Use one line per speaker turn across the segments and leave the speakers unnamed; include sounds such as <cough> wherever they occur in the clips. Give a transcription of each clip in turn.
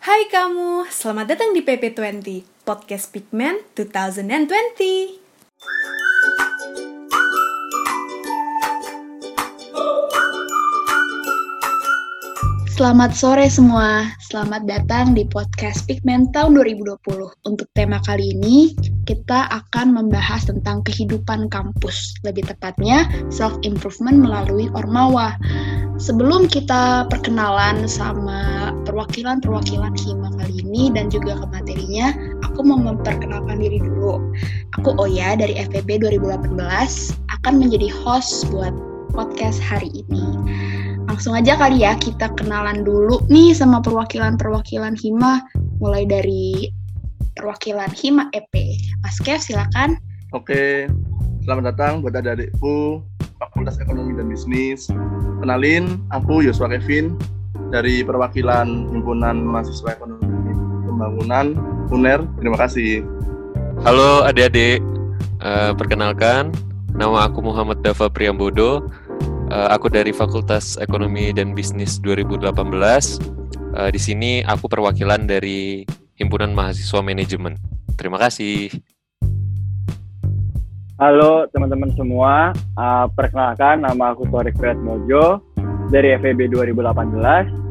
Hai kamu, selamat datang di PP20, Podcast Pigment 2020.
Selamat sore semua, selamat datang di podcast Pigment tahun 2020. Untuk tema kali ini, kita akan membahas tentang kehidupan kampus, lebih tepatnya self-improvement melalui Ormawa. Sebelum kita perkenalan sama perwakilan-perwakilan Hima kali ini dan juga ke materinya, aku mau memperkenalkan diri dulu. Aku Oya dari FEB 2018, akan menjadi host buat podcast hari ini langsung aja kali ya kita kenalan dulu nih sama perwakilan-perwakilan Hima mulai dari perwakilan Hima EP. Mas Kev silakan.
Oke, selamat datang buat adik-adikku Fakultas Ekonomi dan Bisnis. Kenalin, aku Yosua Kevin dari perwakilan Himpunan Mahasiswa Ekonomi Pembangunan UNER. Terima kasih.
Halo adik-adik, uh, perkenalkan nama aku Muhammad Dava Priambodo Uh, aku dari Fakultas Ekonomi dan Bisnis 2018. Uh, di sini aku perwakilan dari Himpunan Mahasiswa Manajemen. Terima kasih.
Halo teman-teman semua, uh, perkenalkan nama aku Torik Fred Mojo dari FEB 2018.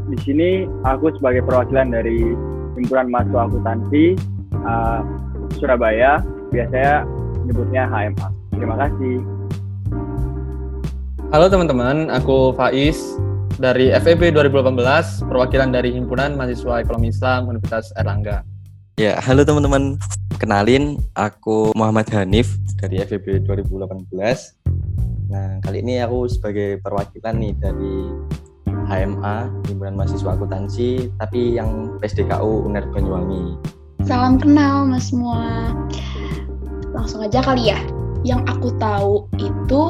Di sini aku sebagai perwakilan dari Himpunan Mahasiswa Akuntansi uh, Surabaya, biasanya nyebutnya HMA. Terima kasih.
Halo teman-teman, aku Faiz dari FEB 2018, perwakilan dari Himpunan Mahasiswa Ekonomi Islam Universitas Erlangga.
Ya, halo teman-teman. Kenalin, aku Muhammad Hanif dari FEB 2018. Nah, kali ini aku sebagai perwakilan nih dari HMA, Himpunan Mahasiswa Akuntansi, tapi yang PSDKU UNER Banyuwangi.
Salam kenal mas semua. Langsung aja kali ya. Yang aku tahu itu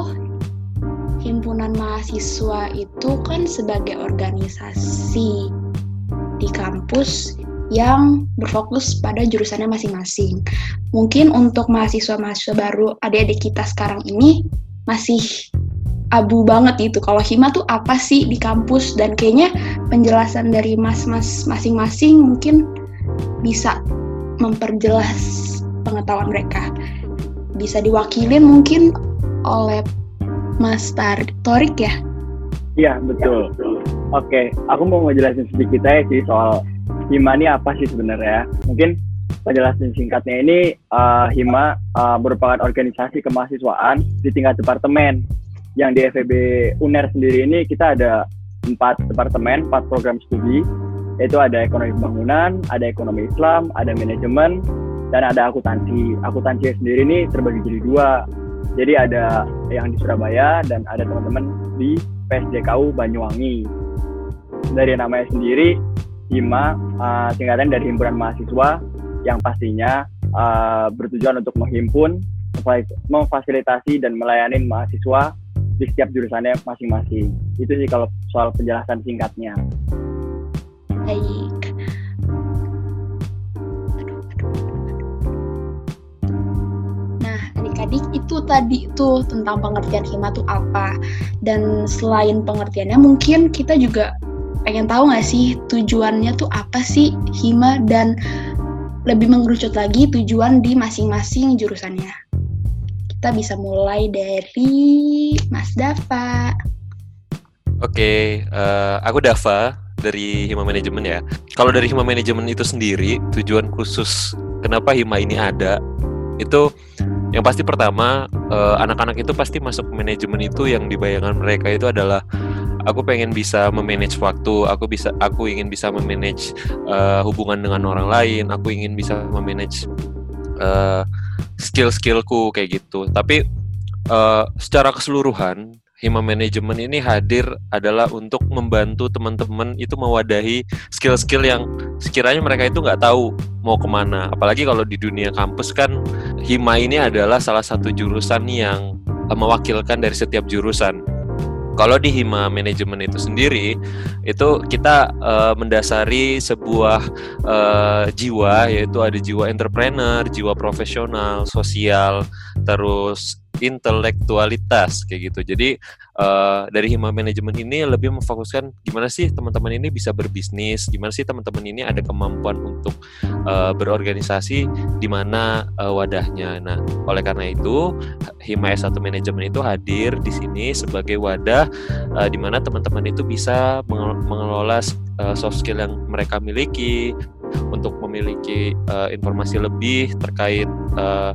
himpunan mahasiswa itu kan sebagai organisasi di kampus yang berfokus pada jurusannya masing-masing. Mungkin untuk mahasiswa-mahasiswa baru adik-adik kita sekarang ini masih abu banget gitu. Kalau hima tuh apa sih di kampus dan kayaknya penjelasan dari mas-mas masing-masing mungkin bisa memperjelas pengetahuan mereka. Bisa diwakilin mungkin oleh Mas Torik ya?
Iya, betul. Oke, aku mau ngejelasin sedikit aja sih soal Hima ini apa sih sebenarnya. Mungkin penjelasan singkatnya ini uh, Hima uh, merupakan organisasi kemahasiswaan di tingkat departemen. Yang di FEB UNER sendiri ini kita ada empat departemen, empat program studi, yaitu ada ekonomi pembangunan, ada ekonomi Islam, ada manajemen, dan ada akuntansi. Akuntansi sendiri ini terbagi jadi dua, jadi ada yang di Surabaya dan ada teman-teman di PSDKU Banyuwangi. Dari namanya sendiri, HIMA uh, singkatan dari Himpunan Mahasiswa yang pastinya uh, bertujuan untuk menghimpun, memfasilitasi dan melayani mahasiswa di setiap jurusannya masing-masing. Itu sih kalau soal penjelasan singkatnya.
Baik. adik-adik itu tadi tuh tentang pengertian hima tuh apa dan selain pengertiannya mungkin kita juga pengen tahu nggak sih tujuannya tuh apa sih hima? Dan lebih mengerucut lagi tujuan di masing-masing jurusannya. Kita bisa mulai dari Mas Dava.
Oke, uh, aku Dava dari Hima Manajemen ya. Kalau dari Hima Manajemen itu sendiri, tujuan khusus kenapa Hima ini ada itu yang pasti pertama uh, anak-anak itu pasti masuk manajemen itu yang di bayangan mereka itu adalah aku pengen bisa memanage waktu aku bisa aku ingin bisa memanage uh, hubungan dengan orang lain aku ingin bisa memanage uh, skill-skillku kayak gitu tapi uh, secara keseluruhan Hima Manajemen ini hadir adalah untuk membantu teman-teman itu mewadahi skill-skill yang sekiranya mereka itu nggak tahu mau ke mana. Apalagi kalau di dunia kampus kan Hima ini adalah salah satu jurusan yang mewakilkan dari setiap jurusan. Kalau di Hima Manajemen itu sendiri, itu kita uh, mendasari sebuah uh, jiwa, yaitu ada jiwa entrepreneur, jiwa profesional, sosial, terus intelektualitas kayak gitu. Jadi uh, dari Hima Manajemen ini lebih memfokuskan gimana sih teman-teman ini bisa berbisnis, gimana sih teman-teman ini ada kemampuan untuk uh, berorganisasi di mana uh, wadahnya. Nah, oleh karena itu Hima S1 Manajemen itu hadir di sini sebagai wadah uh, di mana teman-teman itu bisa mengelola uh, soft skill yang mereka miliki untuk memiliki uh, informasi lebih terkait uh,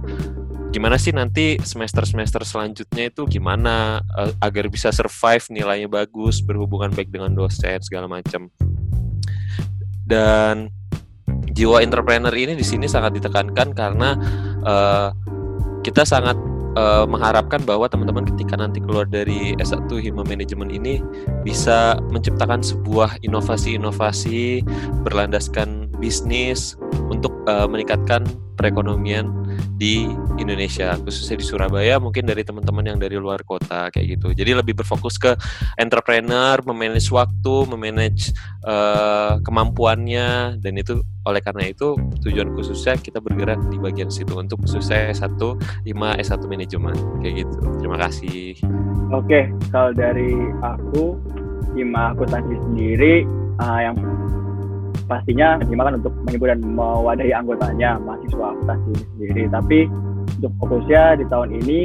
gimana sih nanti semester-semester selanjutnya itu gimana uh, agar bisa survive nilainya bagus berhubungan baik dengan dosen segala macam. Dan jiwa entrepreneur ini di sini sangat ditekankan karena uh, kita sangat uh, mengharapkan bahwa teman-teman ketika nanti keluar dari S1 Hima Manajemen ini bisa menciptakan sebuah inovasi-inovasi berlandaskan bisnis untuk uh, meningkatkan perekonomian di Indonesia khususnya di Surabaya mungkin dari teman-teman yang dari luar kota kayak gitu. Jadi lebih berfokus ke entrepreneur memanage waktu memanage uh, kemampuannya dan itu oleh karena itu tujuan khususnya kita bergerak di bagian situ untuk khususnya S1 5 S1 manajemen kayak gitu. Terima kasih.
Oke kalau dari aku Hima akuntansi sendiri uh, yang pastinya Hima kan untuk menghibur dan mewadahi anggotanya mahasiswa akuntansi sendiri tapi untuk fokusnya di tahun ini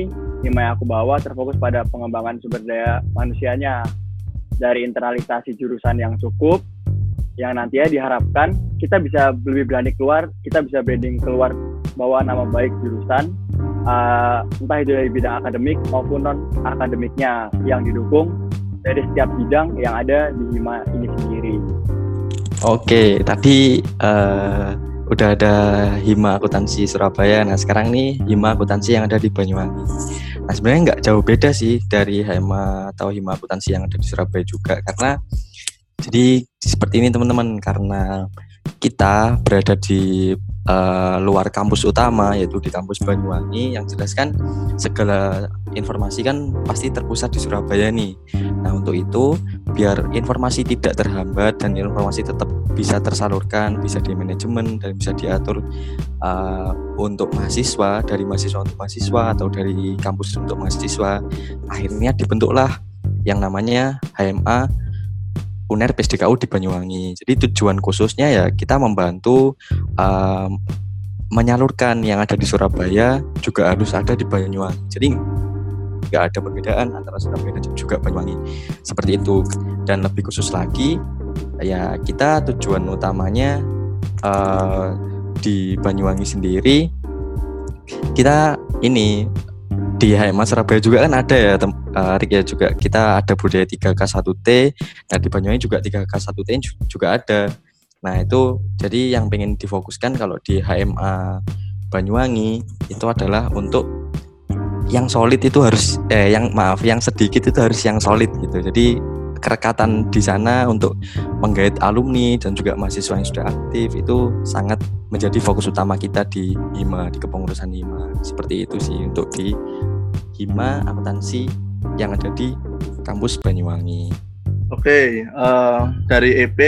Hima yang aku bawa terfokus pada pengembangan sumber daya manusianya dari internalisasi jurusan yang cukup yang nantinya diharapkan kita bisa lebih berani keluar, kita bisa branding keluar bawa nama baik jurusan, uh, entah itu dari bidang akademik maupun non akademiknya yang didukung dari setiap bidang yang ada di Hima ini sendiri.
Oke, tadi uh, udah ada Hima Akuntansi Surabaya. Nah sekarang nih Hima Akuntansi yang ada di Banyuwangi. Nah sebenarnya nggak jauh beda sih dari Hima atau Hima Akuntansi yang ada di Surabaya juga karena jadi seperti ini teman-teman karena kita berada di uh, luar kampus utama yaitu di kampus Banyuwangi yang jelas kan segala informasi kan pasti terpusat di Surabaya nih. Nah untuk itu biar informasi tidak terhambat dan informasi tetap bisa tersalurkan, bisa di manajemen dan bisa diatur uh, untuk mahasiswa dari mahasiswa untuk mahasiswa atau dari kampus untuk mahasiswa. Akhirnya dibentuklah yang namanya HMA UNER PSDKU di Banyuwangi. Jadi tujuan khususnya ya kita membantu um, menyalurkan yang ada di Surabaya juga harus ada di Banyuwangi. Jadi nggak ada perbedaan antara Surabaya dan juga Banyuwangi. Seperti itu. Dan lebih khusus lagi ya kita tujuan utamanya uh, di Banyuwangi sendiri kita ini di HMA Surabaya juga kan ada ya tem, uh, Rick ya juga. Kita ada budaya 3K1T nah di Banyuwangi juga 3K1T juga ada. Nah itu jadi yang pengen difokuskan kalau di HMA Banyuwangi itu adalah untuk yang solid itu harus eh yang maaf yang sedikit itu harus yang solid gitu. Jadi kerekatan di sana untuk menggait alumni dan juga mahasiswa yang sudah aktif itu sangat menjadi fokus utama kita di HIMA, di kepengurusan HIMA. Seperti itu sih untuk di HIMA akuntansi yang ada di kampus Banyuwangi.
Oke, uh, eh, dari EP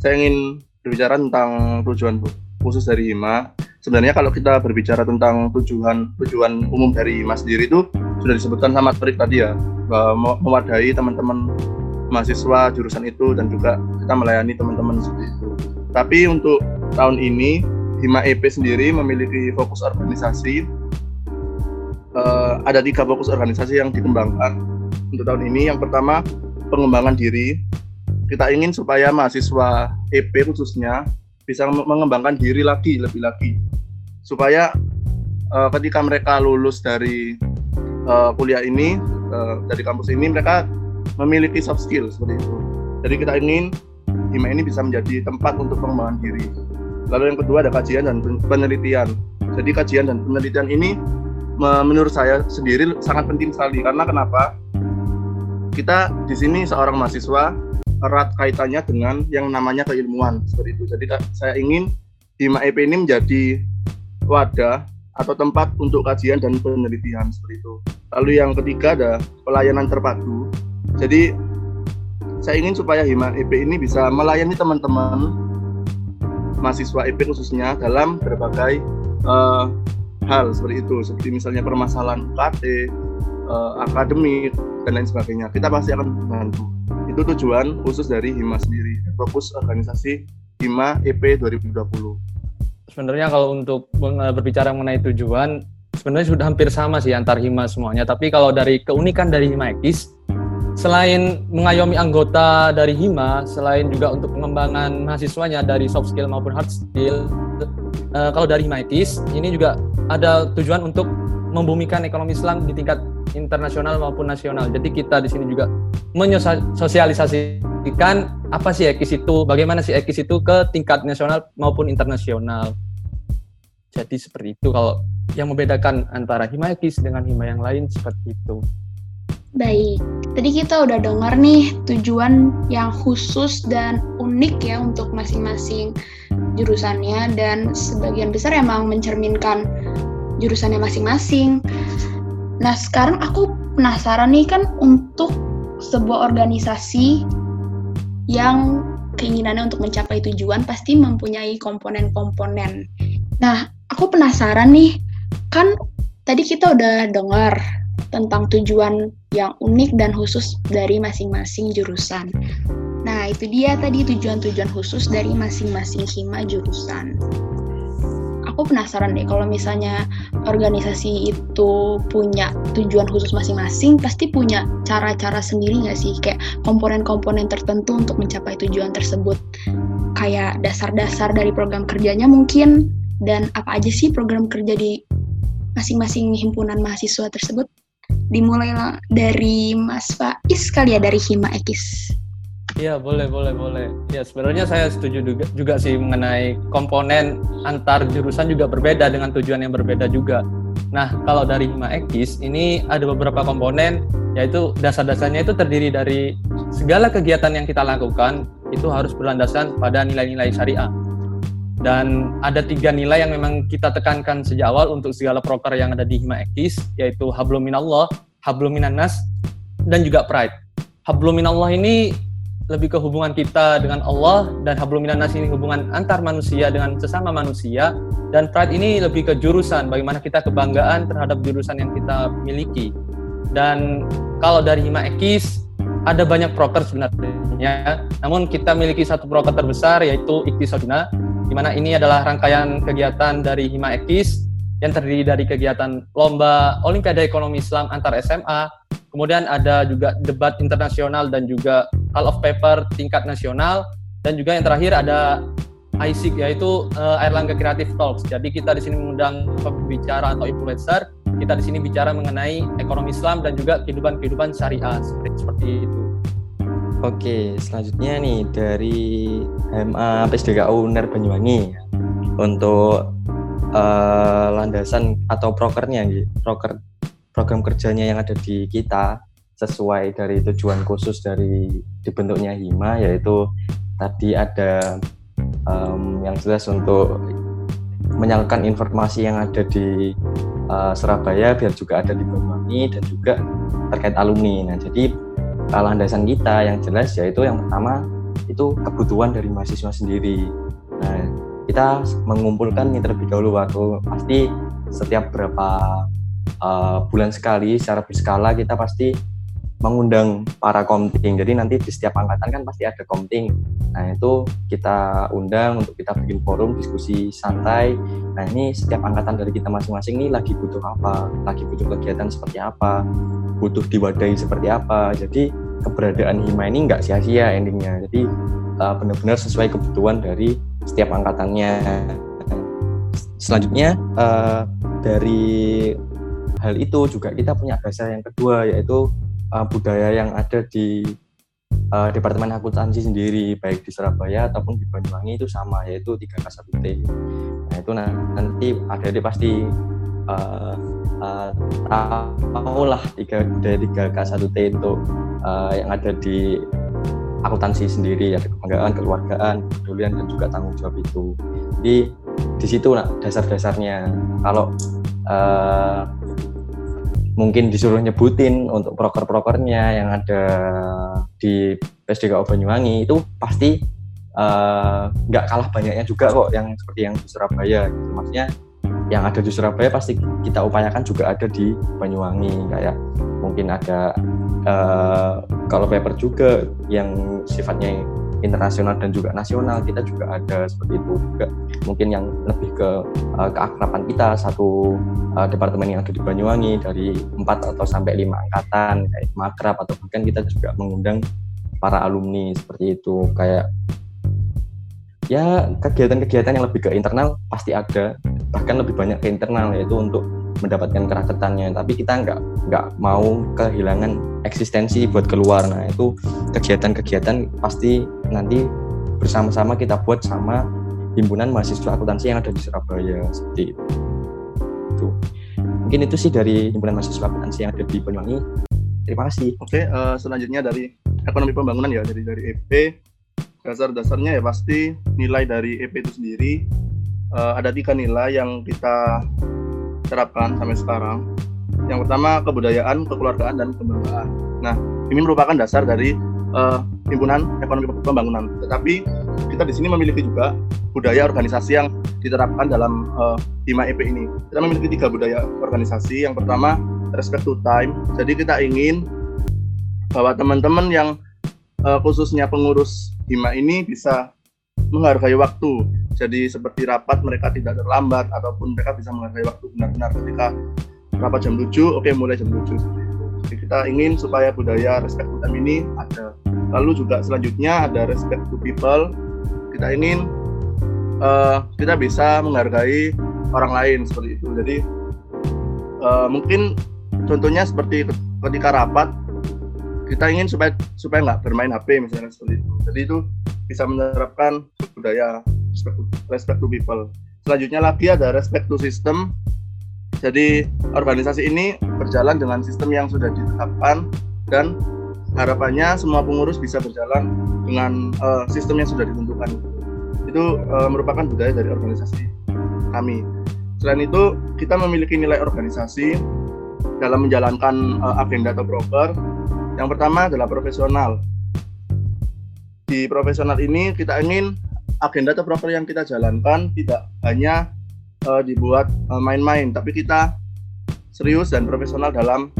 saya ingin berbicara tentang tujuan khusus dari HIMA. Sebenarnya kalau kita berbicara tentang tujuan tujuan umum dari HIMA sendiri itu sudah disebutkan sama Trik tadi ya, bahwa mewadahi teman-teman mahasiswa jurusan itu dan juga kita melayani teman-teman seperti itu. Tapi untuk tahun ini Hima EP sendiri memiliki fokus organisasi. Uh, ada tiga fokus organisasi yang dikembangkan untuk tahun ini. Yang pertama pengembangan diri. Kita ingin supaya mahasiswa EP khususnya bisa mengembangkan diri lagi lebih lagi supaya uh, ketika mereka lulus dari uh, kuliah ini uh, dari kampus ini mereka memiliki soft skill seperti itu. Jadi kita ingin HIMA ini bisa menjadi tempat untuk pengembangan diri. Lalu yang kedua ada kajian dan penelitian. Jadi kajian dan penelitian ini menurut saya sendiri sangat penting sekali karena kenapa? Kita di sini seorang mahasiswa erat kaitannya dengan yang namanya keilmuan seperti itu. Jadi saya ingin HIMA EP ini menjadi wadah atau tempat untuk kajian dan penelitian seperti itu. Lalu yang ketiga ada pelayanan terpadu. Jadi saya ingin supaya Hima EP ini bisa melayani teman-teman mahasiswa EP khususnya dalam berbagai uh, hal seperti itu, seperti misalnya permasalahan UKT, eh, akademik dan lain sebagainya. Kita pasti akan membantu itu tujuan khusus dari Hima sendiri fokus organisasi Hima EP 2020
Sebenarnya kalau untuk berbicara mengenai tujuan, sebenarnya sudah hampir sama sih antar hima semuanya. Tapi kalau dari keunikan dari hima ekis, selain mengayomi anggota dari hima, selain juga untuk pengembangan mahasiswanya dari soft skill maupun hard skill, eh, kalau dari hima ekis ini juga ada tujuan untuk membumikan ekonomi Islam di tingkat internasional maupun nasional. Jadi kita di sini juga menyosialisasikan apa sih ekis itu, bagaimana sih ekis itu ke tingkat nasional maupun internasional. Jadi seperti itu kalau yang membedakan antara hima ekis dengan hima yang lain seperti itu.
Baik, tadi kita udah dengar nih tujuan yang khusus dan unik ya untuk masing-masing jurusannya dan sebagian besar emang mencerminkan jurusannya masing-masing. Nah, sekarang aku penasaran nih kan untuk sebuah organisasi yang keinginannya untuk mencapai tujuan pasti mempunyai komponen-komponen. Nah, aku penasaran nih, kan tadi kita udah dengar tentang tujuan yang unik dan khusus dari masing-masing jurusan. Nah, itu dia tadi tujuan-tujuan khusus dari masing-masing hima jurusan. Aku penasaran deh kalau misalnya organisasi itu punya tujuan khusus masing-masing, pasti punya cara-cara sendiri nggak sih? Kayak komponen-komponen tertentu untuk mencapai tujuan tersebut. Kayak dasar-dasar dari program kerjanya mungkin, dan apa aja sih program kerja di masing-masing himpunan mahasiswa tersebut? Dimulailah dari Mas Faiz kali ya, dari Hima Ekis.
Iya boleh boleh boleh. Ya sebenarnya saya setuju juga, juga sih mengenai komponen antar jurusan juga berbeda dengan tujuan yang berbeda juga. Nah kalau dari Hima Ekis ini ada beberapa komponen yaitu dasar-dasarnya itu terdiri dari segala kegiatan yang kita lakukan itu harus berlandasan pada nilai-nilai syariah. Dan ada tiga nilai yang memang kita tekankan sejak awal untuk segala proker yang ada di Hima Ekis, yaitu Hablum Minallah, dan juga Pride. Hablum Minallah ini lebih ke hubungan kita dengan Allah, dan Hablum Minannas ini hubungan antar manusia dengan sesama manusia, dan Pride ini lebih ke jurusan, bagaimana kita kebanggaan terhadap jurusan yang kita miliki. Dan kalau dari Hima Ekis, ada banyak proker sebenarnya, namun kita miliki satu proker terbesar yaitu Iktisaduna, di mana ini adalah rangkaian kegiatan dari Hima Ekis yang terdiri dari kegiatan lomba Olimpiade Ekonomi Islam antar SMA, kemudian ada juga debat internasional dan juga call of paper tingkat nasional, dan juga yang terakhir ada ISIC yaitu uh, Airlangga Creative Talks. Jadi kita di sini mengundang pembicara atau influencer, kita di sini bicara mengenai ekonomi Islam dan juga kehidupan-kehidupan syariah seperti, seperti itu.
Oke, selanjutnya nih dari HMA PSDKU UNER Banyuwangi untuk eh, landasan atau prokernya, proker program kerjanya yang ada di kita sesuai dari tujuan khusus dari dibentuknya Hima yaitu tadi ada em, yang jelas untuk menyalurkan informasi yang ada di eh, Surabaya biar juga ada di Banyuwangi dan juga terkait alumni. Nah, jadi landasan kita yang jelas yaitu yang pertama itu kebutuhan dari mahasiswa sendiri. Nah, kita mengumpulkan ini terlebih dahulu waktu pasti setiap berapa uh, bulan sekali secara berskala kita pasti mengundang para komting. Jadi nanti di setiap angkatan kan pasti ada komting. Nah itu kita undang untuk kita bikin forum diskusi santai. Nah ini setiap angkatan dari kita masing-masing ini lagi butuh apa, lagi butuh kegiatan seperti apa, butuh diwadahi seperti apa. Jadi keberadaan Hima ini nggak sia-sia endingnya. Jadi uh, benar-benar sesuai kebutuhan dari setiap angkatannya. Selanjutnya uh, dari hal itu juga kita punya dasar yang kedua yaitu uh, budaya yang ada di uh, Departemen Akuntansi sendiri baik di Surabaya ataupun di Banyuwangi itu sama yaitu 3K1T. Nah itu nanti adik-adik pasti uh, uh, tahu lah tiga budaya 3K1T itu uh, yang ada di akuntansi sendiri ada kebanggaan, keluargaan, kepedulian dan juga tanggung jawab itu. Jadi di situ nah, dasar-dasarnya. Kalau uh, mungkin disuruh nyebutin untuk proker-prokernya yang ada di PSDKU Banyuwangi itu pasti nggak uh, kalah banyaknya juga kok yang seperti yang di Surabaya gitu. Maksudnya yang ada di Surabaya pasti kita upayakan juga ada di Banyuwangi kayak mungkin ada uh, kalau paper juga yang sifatnya internasional dan juga nasional kita juga ada seperti itu juga. Mungkin yang lebih ke uh, keakraban kita satu uh, departemen yang ada di Banyuwangi dari empat atau sampai lima angkatan kayak makrab atau bahkan kita juga mengundang para alumni seperti itu. Kayak ya kegiatan-kegiatan yang lebih ke internal pasti ada bahkan lebih banyak ke internal yaitu untuk mendapatkan keraketannya. Tapi kita nggak nggak mau kehilangan eksistensi buat keluar. Nah itu kegiatan-kegiatan pasti nanti bersama-sama kita buat sama himpunan mahasiswa akuntansi yang ada di Surabaya seperti itu. itu mungkin itu sih dari himpunan mahasiswa akuntansi yang ada di Banyuwangi. Terima kasih.
Oke uh, selanjutnya dari ekonomi pembangunan ya dari dari EP dasar-dasarnya ya pasti nilai dari EP itu sendiri. Uh, ada tiga nilai yang kita terapkan sampai sekarang. Yang pertama kebudayaan, kekeluargaan, dan kebanggaan. Nah, ini merupakan dasar dari uh, himpunan ekonomi pembangunan. Tetapi kita di sini memiliki juga budaya organisasi yang diterapkan dalam uh, Hima EP ini. Kita memiliki tiga budaya organisasi. Yang pertama respect to time. Jadi kita ingin bahwa teman-teman yang uh, khususnya pengurus Hima ini bisa menghargai waktu. Jadi seperti rapat mereka tidak terlambat ataupun mereka bisa menghargai waktu benar-benar ketika rapat jam 7 oke okay, mulai jam 7 jadi kita ingin supaya budaya respect to time ini ada. Lalu juga selanjutnya ada respect to people. Kita ingin uh, kita bisa menghargai orang lain seperti itu. Jadi uh, mungkin contohnya seperti ketika rapat kita ingin supaya supaya nggak bermain HP misalnya seperti itu. Jadi itu bisa menerapkan budaya respect to, respect to people. Selanjutnya lagi ada respect to system. Jadi organisasi ini berjalan dengan sistem yang sudah ditetapkan dan harapannya semua pengurus bisa berjalan dengan uh, sistem yang sudah ditentukan. Itu uh, merupakan budaya dari organisasi kami. Selain itu, kita memiliki nilai organisasi dalam menjalankan uh, agenda atau broker. Yang pertama adalah profesional. Di profesional ini kita ingin agenda atau proker yang kita jalankan tidak hanya uh, dibuat uh, main-main, tapi kita serius dan profesional dalam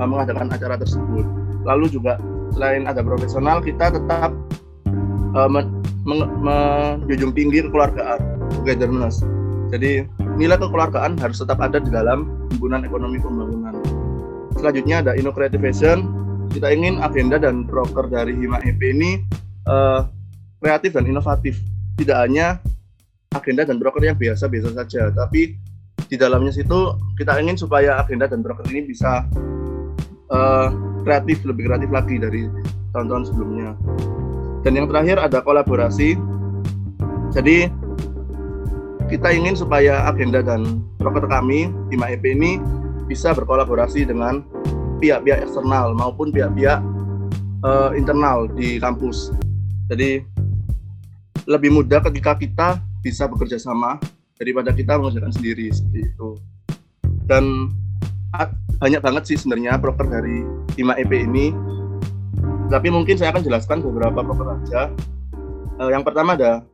uh, mengadakan acara tersebut. Lalu juga selain ada profesional, kita tetap uh, menjunjung tinggi kekeluargaan, togetherness. Jadi nilai kekeluargaan harus tetap ada di dalam himpunan ekonomi pembangunan. Selanjutnya ada Innocreativation. Kita ingin agenda dan proker dari Hima EP ini uh, kreatif dan inovatif tidak hanya agenda dan broker yang biasa-biasa saja, tapi di dalamnya situ kita ingin supaya agenda dan broker ini bisa uh, kreatif, lebih kreatif lagi dari tahun-tahun sebelumnya. Dan yang terakhir ada kolaborasi. Jadi kita ingin supaya agenda dan broker kami di MAEP ini bisa berkolaborasi dengan pihak-pihak eksternal maupun pihak-pihak uh, internal di kampus. Jadi lebih mudah ketika kita bisa bekerja sama daripada kita mengerjakan sendiri seperti itu. Dan banyak banget sih sebenarnya broker dari 5 EP ini. Tapi mungkin saya akan jelaskan beberapa broker aja. Uh, yang pertama ada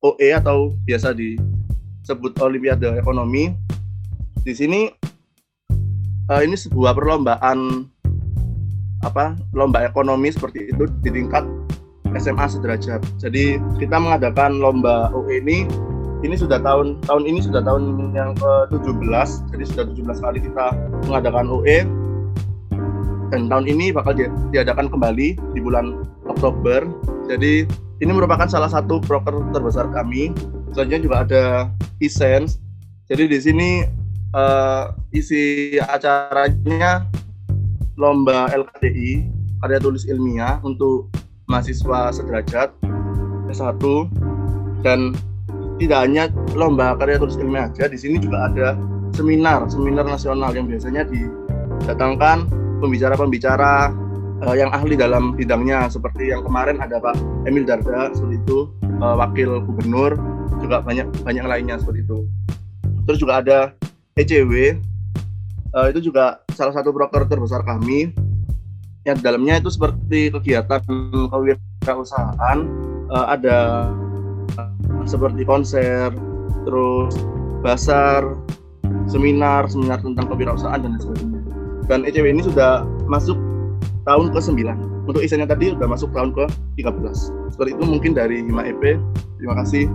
OE atau biasa disebut Olimpiade Ekonomi. Di sini uh, ini sebuah perlombaan apa lomba ekonomi seperti itu di tingkat SMA sederajat. Jadi kita mengadakan lomba UE ini ini sudah tahun tahun ini sudah tahun yang ke-17. Jadi sudah 17 kali kita mengadakan UE dan tahun ini bakal di, diadakan kembali di bulan Oktober. Jadi ini merupakan salah satu broker terbesar kami. Selanjutnya juga ada Essence. Jadi di sini uh, isi acaranya lomba LKDI karya tulis ilmiah untuk mahasiswa sederajat S1 dan tidak hanya lomba karya tulis ilmiah aja di sini juga ada seminar seminar nasional yang biasanya didatangkan pembicara-pembicara uh, yang ahli dalam bidangnya. Seperti yang kemarin ada Pak Emil Darda seperti itu uh, wakil gubernur juga banyak banyak lainnya seperti itu. Terus juga ada ECW uh, eh, itu juga salah satu broker terbesar kami di dalamnya itu seperti kegiatan kewirausahaan uh, ada seperti konser, terus basar, seminar, seminar tentang kewirausahaan dan sebagainya. Dan ECW ini sudah masuk tahun ke-9. Untuk isinya tadi udah masuk tahun ke-13. Seperti itu mungkin dari Hima EP. Terima kasih.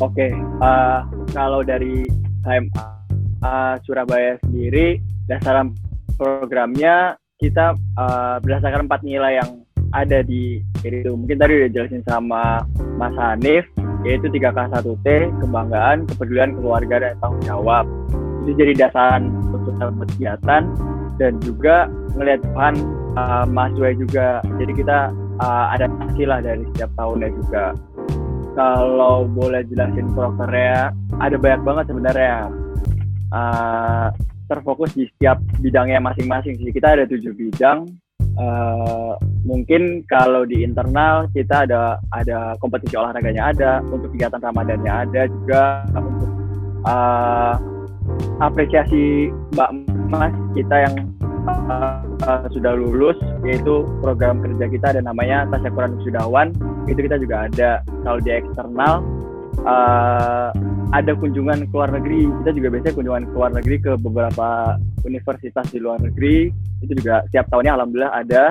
Oke, uh, kalau dari HMA uh, Surabaya sendiri, dasar programnya kita uh, berdasarkan empat nilai yang ada di itu. Mungkin tadi udah jelasin sama Mas Hanif, yaitu 3K1T, kebanggaan, kepedulian keluarga, dan tanggung jawab. Itu jadi dasaran untuk kegiatan dan juga ngelihat Tuhan uh, mahasiswa juga. Jadi kita uh, ada hasil lah dari setiap tahunnya juga. Kalau boleh jelasin prokernya, ada banyak banget sebenarnya. Uh, terfokus di setiap bidangnya masing-masing sih. Kita ada tujuh bidang. Uh, mungkin kalau di internal kita ada ada kompetisi olahraganya ada, untuk kegiatan ramadannya ada juga untuk uh, apresiasi Mbak Mas kita yang uh, uh, sudah lulus yaitu program kerja kita ada namanya Tasyakuran Sudawan itu kita juga ada kalau di eksternal uh, ada kunjungan ke luar negeri. Kita juga biasanya kunjungan ke luar negeri ke beberapa universitas di luar negeri. Itu juga setiap tahunnya alhamdulillah ada.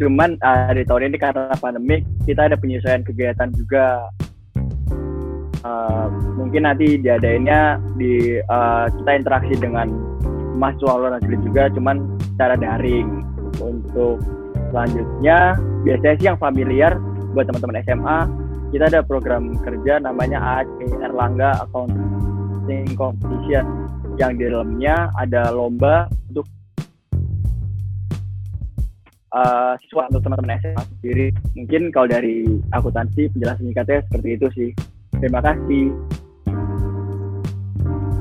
Cuman uh, di tahun ini karena pandemik kita ada penyesuaian kegiatan juga. Uh, mungkin nanti diadainnya di uh, kita interaksi dengan mahasiswa luar negeri juga cuman secara daring. Untuk selanjutnya biasanya sih yang familiar buat teman-teman SMA kita ada program kerja namanya AAC Erlangga Accounting Competition yang di dalamnya ada lomba untuk uh, siswa untuk teman-teman SMA sendiri. Mungkin kalau dari akuntansi penjelasan singkatnya seperti itu sih. Terima kasih.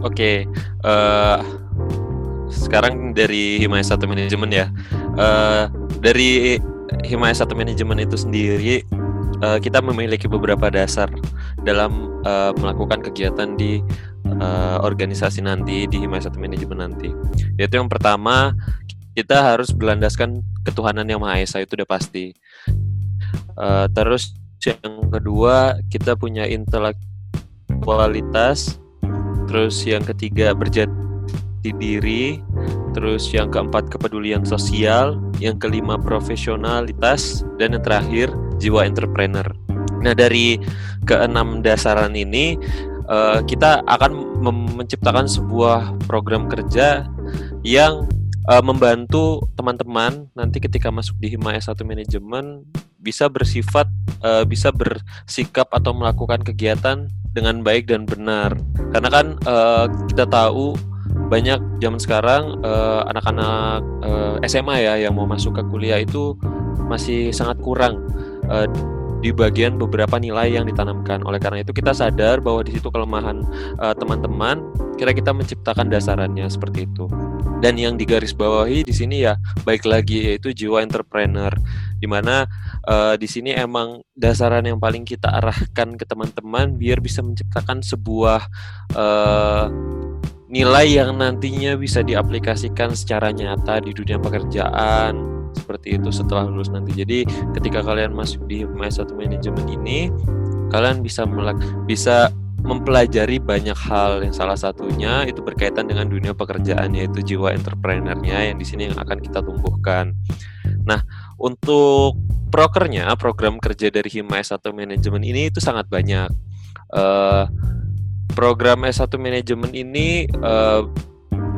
Oke, okay. uh, eh, sekarang dari Himaya Satu Manajemen ya. Uh, dari Himaya Satu Manajemen itu sendiri uh, kita memiliki beberapa dasar dalam uh, melakukan kegiatan di uh, organisasi nanti di Himaya Satu Manajemen nanti. Yaitu yang pertama kita harus berlandaskan ketuhanan yang Maha Esa itu udah pasti. Uh, terus yang kedua kita punya intelektualitas. Terus yang ketiga berjati diri. Terus yang keempat kepedulian sosial. Yang kelima profesionalitas dan yang terakhir jiwa entrepreneur. Nah dari keenam dasaran ini uh, kita akan menciptakan sebuah program kerja yang uh, membantu teman-teman nanti ketika masuk di Hima S1 Manajemen bisa bersifat uh, bisa bersikap atau melakukan kegiatan dengan baik dan benar. Karena kan uh, kita tahu banyak zaman sekarang anak-anak uh, uh, SMA ya yang mau masuk ke kuliah itu masih sangat kurang uh, di bagian beberapa nilai yang ditanamkan. Oleh karena itu kita sadar bahwa di situ kelemahan uh, teman-teman, kira kita menciptakan dasarannya seperti itu. Dan yang digarisbawahi di sini ya baik lagi yaitu jiwa entrepreneur di mana uh, di sini emang dasaran yang paling kita arahkan ke teman-teman biar bisa menciptakan sebuah uh, nilai yang nantinya bisa diaplikasikan secara nyata di dunia pekerjaan seperti itu setelah lulus nanti. Jadi ketika kalian masuk di S1 manajemen ini, kalian bisa melak bisa mempelajari banyak hal yang salah satunya itu berkaitan dengan dunia pekerjaan yaitu jiwa entrepreneurnya yang di sini yang akan kita tumbuhkan. Nah, untuk prokernya, program kerja dari Hima S1 Manajemen ini itu sangat banyak. Uh, program S1 Manajemen ini uh,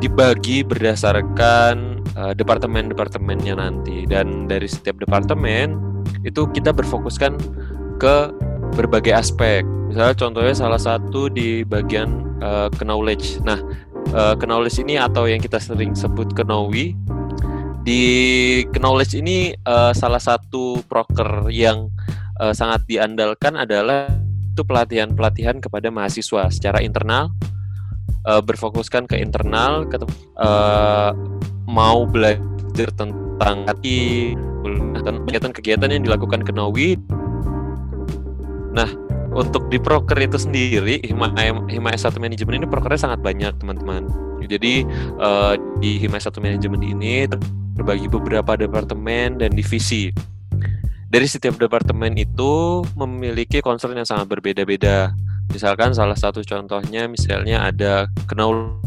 dibagi berdasarkan uh, departemen-departemennya nanti dan dari setiap departemen itu kita berfokuskan ke berbagai aspek. Misalnya contohnya salah satu di bagian uh, knowledge. Nah, uh, knowledge ini atau yang kita sering sebut kenawi di knowledge ini uh, salah satu proker yang uh, sangat diandalkan adalah itu pelatihan-pelatihan kepada mahasiswa secara internal uh, berfokuskan ke internal ke uh, mau belajar tentang hati kegiatan-kegiatan yang dilakukan ke Nawi. Nah untuk di proker itu sendiri Hima, Hima S1 Manajemen ini prokernya sangat banyak teman-teman. Jadi uh, di Hima S1 Manajemen ini terbagi beberapa departemen dan divisi dari setiap departemen itu memiliki concern yang sangat berbeda-beda Misalkan salah satu contohnya misalnya ada knowledge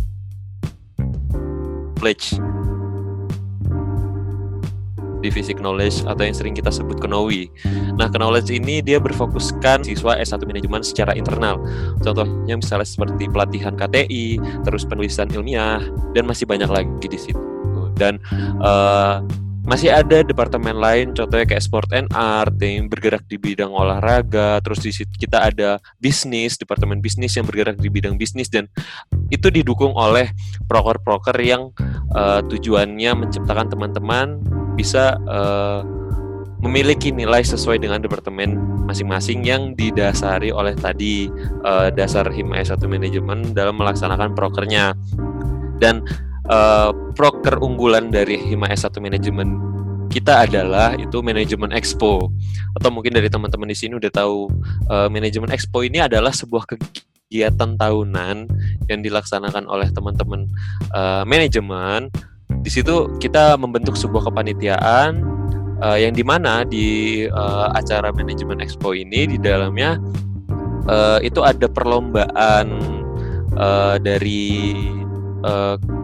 divisi knowledge atau yang sering kita sebut Knowi. Nah, knowledge ini dia berfokuskan siswa S1 manajemen secara internal. Contohnya misalnya seperti pelatihan KTI, terus penulisan ilmiah dan masih banyak lagi di situ. Dan uh, masih ada departemen lain contohnya kayak sport and art yang bergerak di bidang olahraga terus di situ kita ada bisnis departemen bisnis yang bergerak di bidang bisnis dan itu didukung oleh proker-proker yang uh, tujuannya menciptakan teman-teman bisa uh, memiliki nilai sesuai dengan departemen masing-masing yang didasari oleh tadi uh, dasar HIMA S1 manajemen dalam melaksanakan prokernya. Dan uh, proker unggulan dari Hima S1 Manajemen kita adalah itu manajemen expo. Atau mungkin dari teman-teman di sini udah tahu uh, manajemen expo ini adalah sebuah kegiatan tahunan yang dilaksanakan oleh teman-teman uh, manajemen. Di situ kita membentuk sebuah kepanitiaan uh, yang di mana di uh, acara manajemen expo ini di dalamnya uh, itu ada perlombaan uh, dari Eh,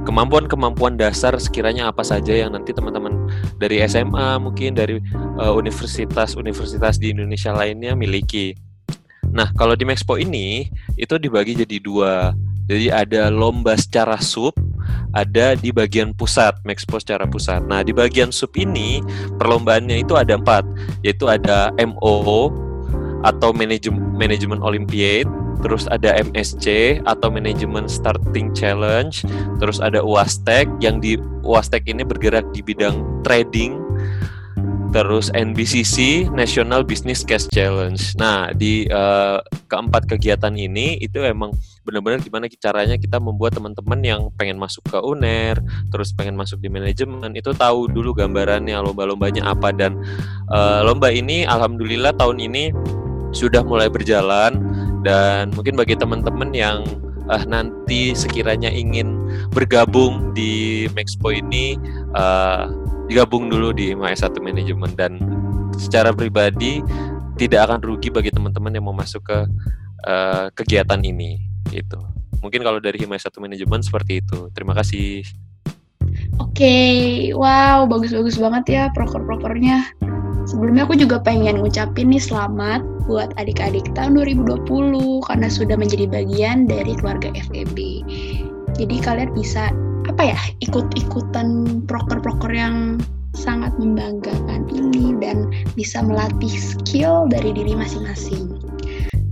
kemampuan-kemampuan dasar sekiranya apa saja yang nanti teman-teman dari SMA mungkin dari eh, universitas-universitas di Indonesia lainnya miliki. Nah, kalau di Mexpo ini itu dibagi jadi dua. Jadi ada lomba secara sub, ada di bagian pusat, Mexpo secara pusat. Nah, di bagian sub ini perlombaannya itu ada empat, yaitu ada MO atau manajemen manajemen Olympiade, terus ada MSC atau Management Starting Challenge, terus ada UASTEC yang di UASTEC ini bergerak di bidang trading, terus NBCC National Business Case Challenge. Nah, di uh, keempat kegiatan ini itu emang benar-benar gimana caranya kita membuat teman-teman yang pengen masuk ke UNER, terus pengen masuk di manajemen itu tahu dulu gambarannya lomba-lombanya apa dan uh, lomba ini alhamdulillah tahun ini sudah mulai berjalan dan mungkin bagi teman-teman yang uh, nanti sekiranya ingin bergabung di Maxpo ini uh, digabung dulu di MAS 1 Manajemen dan secara pribadi tidak akan rugi bagi teman-teman yang mau masuk ke uh, kegiatan ini itu mungkin kalau dari Himas 1 Manajemen seperti itu terima kasih
Oke, okay. wow, bagus-bagus banget ya proker-prokernya. Sebelumnya aku juga pengen ngucapin nih selamat buat adik-adik tahun 2020 karena sudah menjadi bagian dari keluarga FEB. Jadi kalian bisa apa ya ikut-ikutan proker-proker yang sangat membanggakan ini dan bisa melatih skill dari diri masing-masing.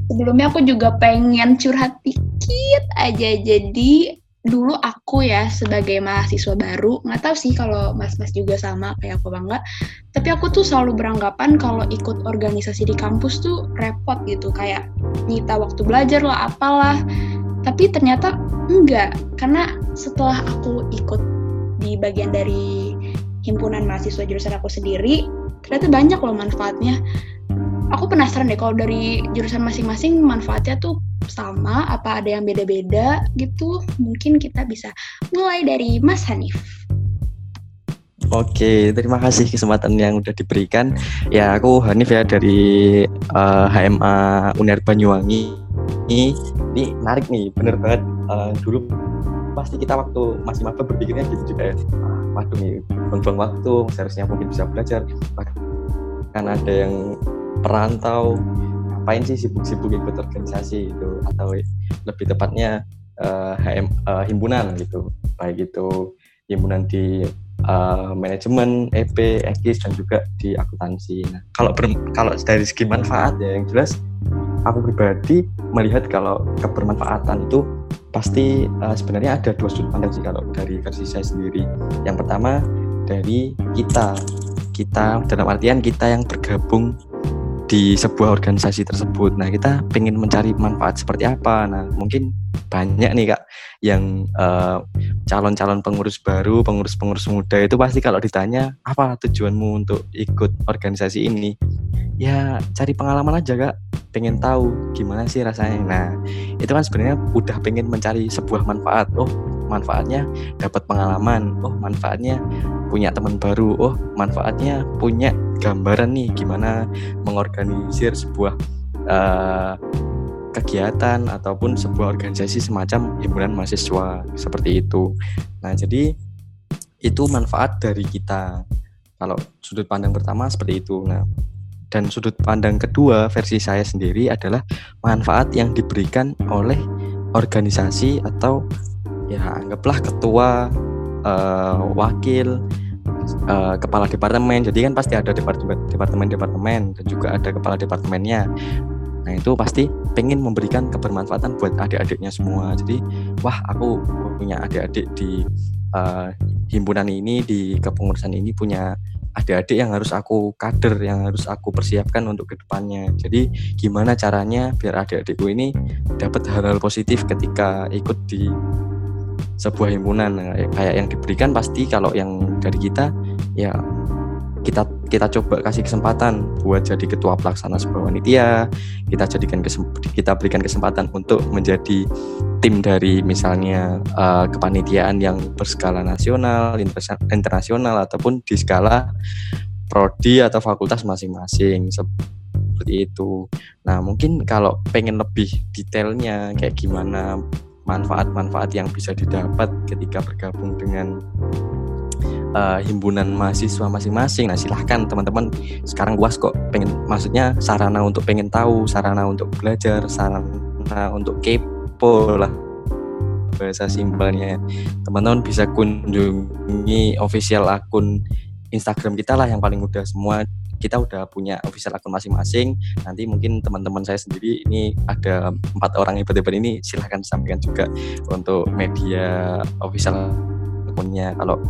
Sebelumnya aku juga pengen curhat dikit aja. Jadi dulu aku ya sebagai mahasiswa baru nggak tahu sih kalau mas-mas juga sama kayak aku bangga tapi aku tuh selalu beranggapan kalau ikut organisasi di kampus tuh repot gitu kayak nyita waktu belajar lah apalah. Tapi ternyata enggak karena setelah aku ikut di bagian dari himpunan mahasiswa jurusan aku sendiri ternyata banyak loh manfaatnya aku penasaran deh kalau dari jurusan masing-masing manfaatnya tuh sama apa ada yang beda-beda gitu mungkin kita bisa mulai dari Mas Hanif
Oke, terima kasih kesempatan yang udah diberikan. Ya, aku Hanif ya dari uh, eh, HMA Uner Banyuwangi. Ini, ini menarik nih, bener banget. Uh, dulu pasti kita waktu masih maba berpikirnya gitu juga ya. Waduh nih, buang-buang waktu, seharusnya mungkin bisa belajar. Bahkan ada yang perantau, ngapain sih sibuk-sibuk ikut organisasi itu atau lebih tepatnya uh, HM, uh, himpunan gitu baik itu himpunan di uh, manajemen, EP, ekis dan juga di akuntansi. Nah, kalau ber, kalau dari segi manfaat ya yang jelas aku pribadi melihat kalau kebermanfaatan itu pasti uh, sebenarnya ada dua sudut pandang sih kalau dari versi saya sendiri. Yang pertama dari kita, kita dalam artian kita yang bergabung di sebuah organisasi tersebut. Nah, kita pengen mencari manfaat seperti apa. Nah, mungkin banyak nih kak yang eh, calon-calon pengurus baru, pengurus-pengurus muda itu pasti kalau ditanya apa tujuanmu untuk ikut organisasi ini, ya cari pengalaman aja kak. Pengen tahu gimana sih rasanya. Nah, itu kan sebenarnya udah pengen mencari sebuah manfaat. Oh, manfaatnya dapat pengalaman. Oh, manfaatnya punya teman baru oh manfaatnya punya gambaran nih gimana mengorganisir sebuah uh, kegiatan ataupun sebuah organisasi semacam himpunan mahasiswa seperti itu nah jadi itu manfaat dari kita Kalau sudut pandang pertama seperti itu. Nah, dan sudut pandang kedua versi saya sendiri adalah manfaat yang diberikan oleh organisasi atau ya anggaplah ketua, uh, wakil, uh, kepala departemen. Jadi kan pasti ada departemen-departemen dan juga ada kepala departemennya. Nah itu pasti pengen memberikan kebermanfaatan buat adik-adiknya semua. Jadi wah aku punya adik-adik di uh, himpunan ini di kepengurusan ini punya adik-adik yang harus aku kader, yang harus aku persiapkan untuk ke depannya. Jadi gimana caranya biar adik-adikku ini dapat hal-hal positif ketika ikut di sebuah himpunan. Nah, kayak yang diberikan pasti kalau yang dari kita ya kita kita coba kasih kesempatan buat jadi ketua pelaksana sebuah panitia. Kita jadikan kita berikan kesempatan untuk menjadi tim dari misalnya uh, kepanitiaan yang berskala nasional internasional ataupun di skala prodi atau fakultas masing-masing seperti itu. Nah mungkin kalau pengen lebih detailnya kayak gimana manfaat-manfaat yang bisa didapat ketika bergabung dengan uh, himpunan mahasiswa masing-masing. Nah, silahkan teman-teman sekarang guas kok pengen maksudnya sarana untuk pengen tahu, sarana untuk belajar, sarana untuk kepo lah bahasa simpelnya. Teman-teman bisa kunjungi official akun Instagram kita lah yang paling mudah semua kita udah punya official akun masing-masing. Nanti mungkin teman-teman saya sendiri ini ada empat orang hebat-hebat ini silahkan sampaikan juga untuk media official akunnya. Kalau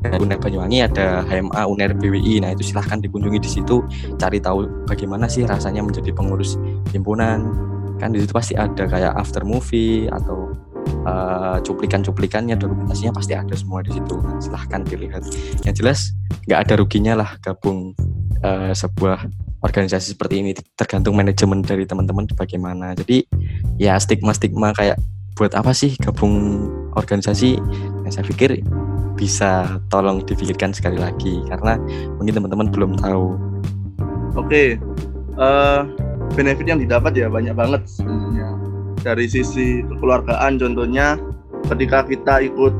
UNER Banyuwangi ada HMA UNER BWI. Nah, itu silahkan dikunjungi di situ cari tahu bagaimana sih rasanya menjadi pengurus himpunan. Kan di situ pasti ada kayak after movie atau uh, cuplikan-cuplikannya, dokumentasinya pasti ada semua di situ. Nah, silahkan dilihat. Yang jelas nggak ada ruginya lah gabung uh, sebuah organisasi seperti ini tergantung manajemen dari teman-teman bagaimana. Jadi ya stigma-stigma kayak buat apa sih gabung organisasi? Yang saya pikir bisa tolong dipikirkan sekali lagi karena mungkin teman-teman belum tahu.
Oke uh, benefit yang didapat ya banyak banget sebenarnya. Dari sisi kekeluargaan contohnya ketika kita ikut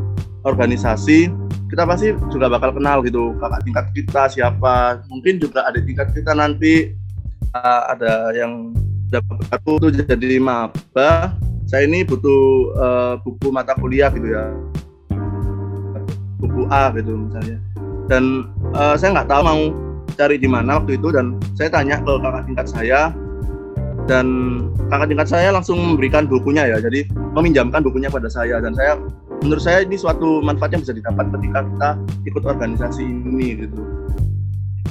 organisasi kita pasti juga bakal kenal gitu kakak tingkat kita siapa. Mungkin juga ada tingkat kita nanti uh, ada yang dapat tuh jadi maba. Saya ini butuh uh, buku mata kuliah gitu ya. Buku A gitu misalnya. Dan uh, saya nggak tahu mau cari di mana waktu itu dan saya tanya ke kakak tingkat saya dan kakak tingkat saya langsung memberikan bukunya ya. Jadi meminjamkan bukunya pada saya. Dan saya menurut saya ini suatu manfaat yang bisa didapat ketika kita ikut organisasi ini gitu.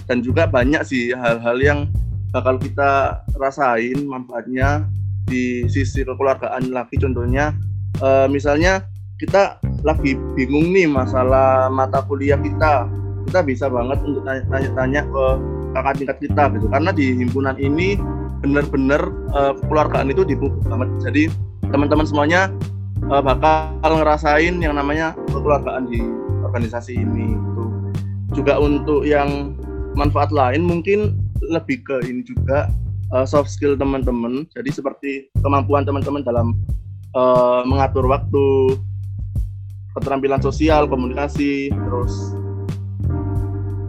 Dan juga banyak sih hal-hal yang bakal kita rasain manfaatnya di sisi kekeluargaan lagi. Contohnya uh, misalnya kita lagi bingung nih masalah mata kuliah kita. Kita bisa banget untuk tanya-tanya ke kakak tingkat kita gitu. Karena di himpunan ini benar-benar uh, kekeluargaan itu dipupuk banget jadi teman-teman semuanya uh, bakal ngerasain yang namanya kekeluargaan di organisasi ini itu juga untuk yang manfaat lain mungkin lebih ke ini juga uh, soft skill teman-teman. Jadi seperti kemampuan teman-teman dalam uh, mengatur waktu keterampilan sosial komunikasi terus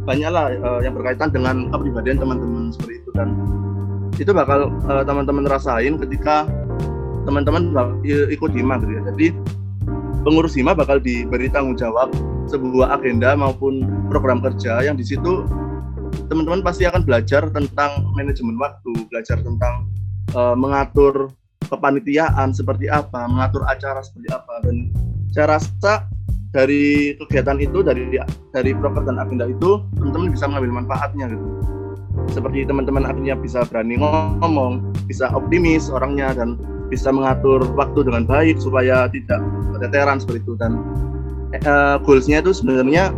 banyaklah uh, yang berkaitan dengan kepribadian teman-teman seperti itu. Dan itu bakal uh, teman-teman rasain ketika teman-teman ikut hima gitu ya. Jadi pengurus hima bakal diberi tanggung jawab sebuah agenda maupun program kerja yang di situ teman-teman pasti akan belajar tentang manajemen waktu, belajar tentang uh, mengatur kepanitiaan seperti apa, mengatur acara seperti apa dan saya rasa dari kegiatan itu dari dari proker dan agenda itu teman-teman bisa mengambil manfaatnya gitu seperti teman-teman akhirnya bisa berani ngomong bisa optimis orangnya dan bisa mengatur waktu dengan baik supaya tidak keteteran seperti itu. Dan uh, goalsnya itu sebenarnya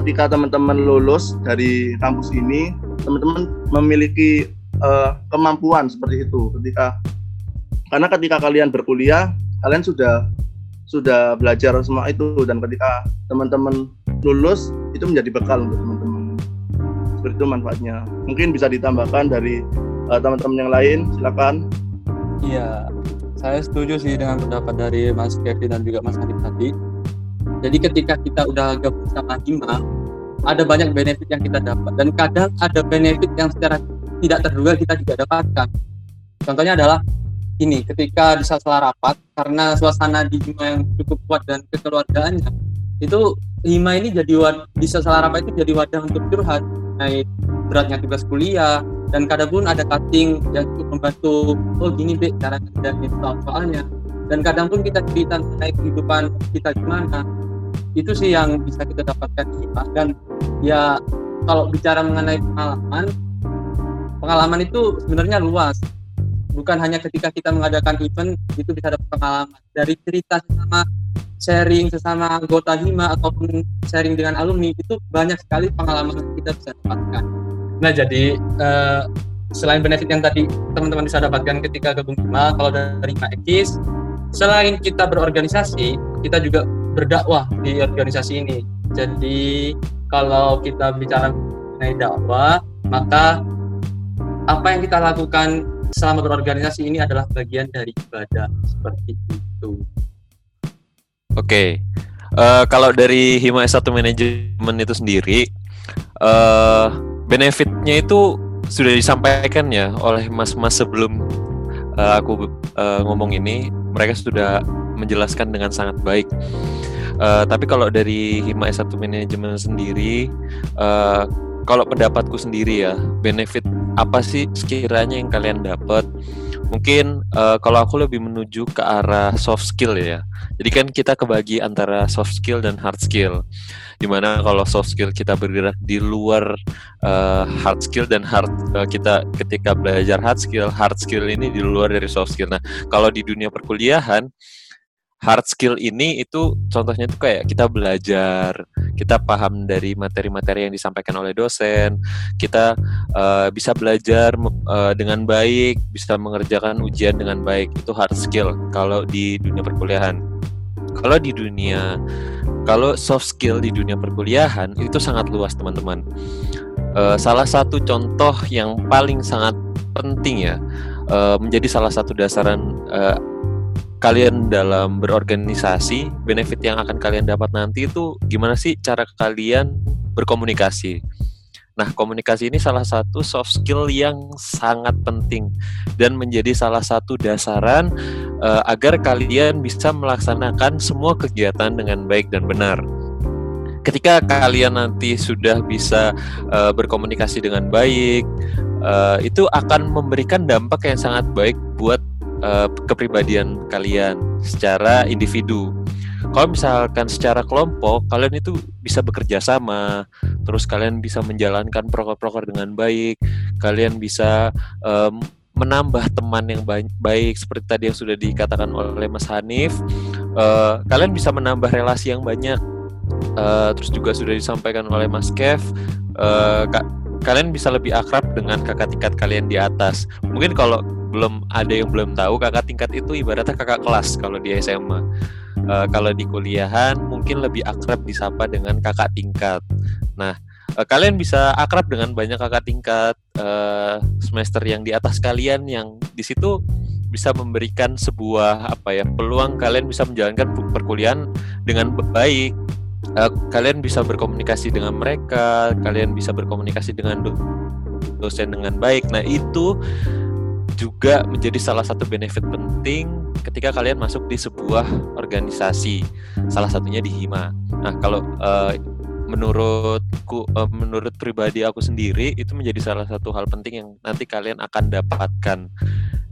ketika teman-teman lulus dari kampus ini teman-teman memiliki uh, kemampuan seperti itu ketika karena ketika kalian berkuliah kalian sudah sudah belajar semua itu. Dan ketika teman-teman lulus itu menjadi bekal untuk teman-teman seperti itu manfaatnya mungkin bisa ditambahkan dari uh, teman-teman yang lain silakan
Iya, saya setuju sih dengan pendapat dari Mas Kevin dan juga Mas Hanif tadi. Jadi ketika kita udah gabung sama Hima, ada banyak benefit yang kita dapat dan kadang ada benefit yang secara tidak terduga kita juga dapatkan. Contohnya adalah ini ketika di sela rapat karena suasana di Hima yang cukup kuat dan kekeluargaannya itu Hima ini jadi wad, di sela rapat itu jadi wadah untuk curhat naik beratnya tugas kuliah dan kadang pun ada cutting yang cukup membantu oh gini deh cara kerjain soal soalnya? Dan kadang pun kita cerita mengenai kehidupan kita gimana itu sih yang bisa kita dapatkan di Hima dan ya kalau bicara mengenai pengalaman pengalaman itu sebenarnya luas bukan hanya ketika kita mengadakan event itu bisa dapat pengalaman. Dari cerita sesama sharing sesama anggota hima ataupun sharing dengan alumni itu banyak sekali pengalaman yang kita bisa dapatkan. Nah jadi uh, selain benefit yang tadi teman-teman bisa dapatkan ketika gabung hima kalau dari hima selain kita berorganisasi kita juga berdakwah di organisasi ini. Jadi kalau kita bicara mengenai dakwah maka apa yang kita lakukan selama berorganisasi ini adalah bagian dari ibadah seperti itu.
Oke, okay. uh, eh, kalau dari Hima S1 Manajemen itu sendiri, uh, benefitnya itu sudah disampaikan ya oleh mas-mas sebelum uh, aku uh, ngomong ini, mereka sudah menjelaskan dengan sangat baik. Uh, tapi kalau dari Hima S1 Manajemen sendiri, uh, kalau pendapatku sendiri ya benefit apa sih sekiranya yang kalian dapat mungkin uh, kalau aku lebih menuju ke arah soft skill ya. Jadi kan kita kebagi antara soft skill dan hard skill. Di mana kalau soft skill kita bergerak di luar uh, hard skill dan hard uh, kita ketika belajar hard skill hard skill ini di luar dari soft skill. Nah kalau di dunia perkuliahan hard skill ini itu contohnya itu kayak kita belajar, kita paham dari materi-materi yang disampaikan oleh dosen, kita uh, bisa belajar uh, dengan baik, bisa mengerjakan ujian dengan baik. Itu hard skill kalau di dunia perkuliahan. Kalau di dunia kalau soft skill di dunia perkuliahan itu sangat luas, teman-teman. Uh, salah satu contoh yang paling sangat penting ya uh, menjadi salah satu dasaran uh, kalian dalam berorganisasi, benefit yang akan kalian dapat nanti itu gimana sih cara kalian berkomunikasi? Nah, komunikasi ini salah satu soft skill yang sangat penting dan menjadi salah satu dasaran uh, agar kalian bisa melaksanakan semua kegiatan dengan baik dan benar. Ketika kalian nanti sudah bisa uh, berkomunikasi dengan baik, uh, itu akan memberikan dampak yang sangat baik buat uh, kepribadian kalian secara individu. Kalau misalkan secara kelompok, kalian itu bisa bekerja sama, terus kalian bisa menjalankan proker-proker dengan baik, kalian bisa um, menambah teman yang baik, seperti tadi yang sudah dikatakan oleh Mas Hanif. Uh, kalian bisa menambah relasi yang banyak. Uh, terus juga sudah disampaikan oleh Mas Kev. Uh, kalian bisa lebih akrab dengan kakak tingkat kalian di atas. Mungkin kalau belum ada yang belum tahu kakak tingkat itu ibaratnya kakak kelas kalau di SMA. Uh, eh, kalau di kuliahan mungkin lebih akrab disapa dengan kakak tingkat. Nah, uh, kalian bisa akrab dengan banyak kakak tingkat uh, semester yang di atas kalian yang di situ bisa memberikan sebuah apa ya peluang kalian bisa menjalankan perkuliahan dengan baik. Uh, kalian bisa berkomunikasi dengan mereka, kalian bisa berkomunikasi dengan dosen dengan baik. Nah, itu juga menjadi salah satu benefit penting ketika kalian masuk di sebuah organisasi salah satunya di Hima nah kalau uh, menurutku uh, menurut pribadi aku sendiri itu menjadi salah satu hal penting yang nanti kalian akan dapatkan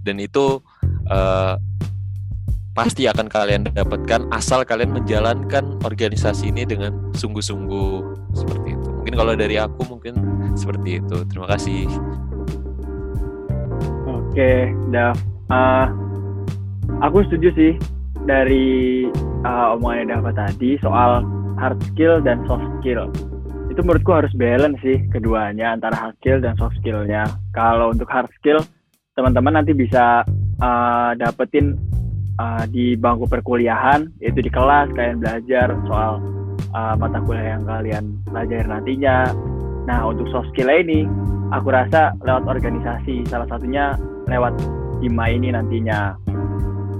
dan itu uh, pasti akan kalian dapatkan asal kalian menjalankan organisasi ini dengan sungguh-sungguh seperti itu mungkin kalau dari aku mungkin seperti itu terima kasih
Oke, Dav. Uh, aku setuju sih dari uh, omongannya Dava tadi soal hard skill dan soft skill. Itu menurutku harus balance sih keduanya antara hard skill dan soft skillnya. Kalau untuk hard skill, teman-teman nanti bisa uh, dapetin uh, di bangku perkuliahan, yaitu di kelas kalian belajar soal uh, mata kuliah yang kalian pelajari nantinya. Nah, untuk soft skill ini, aku rasa lewat organisasi, salah satunya lewat Hima ini nantinya.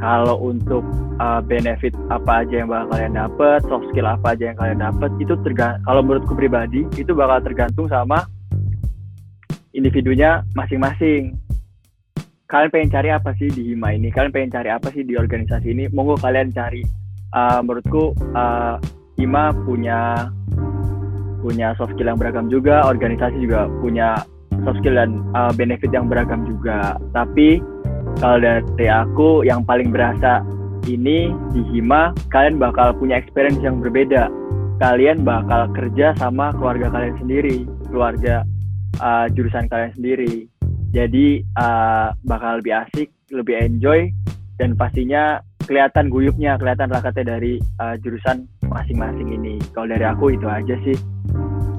kalau untuk uh, benefit apa aja yang bakal kalian dapat, soft skill apa aja yang kalian dapat, itu tergantung. Kalau menurutku pribadi itu bakal tergantung sama individunya masing-masing. Kalian pengen cari apa sih di Hima ini? Kalian pengen cari apa sih di organisasi ini? Monggo kalian cari. Uh, menurutku uh, Hima punya punya soft skill yang beragam juga, organisasi juga punya soft skill dan uh, benefit yang beragam juga. Tapi kalau dari aku yang paling berasa ini di Hima kalian bakal punya experience yang berbeda kalian bakal kerja sama keluarga kalian sendiri keluarga uh, jurusan kalian sendiri jadi uh, bakal lebih asik lebih enjoy dan pastinya kelihatan guyupnya kelihatan rakatnya dari uh, jurusan masing-masing ini kalau dari aku itu aja sih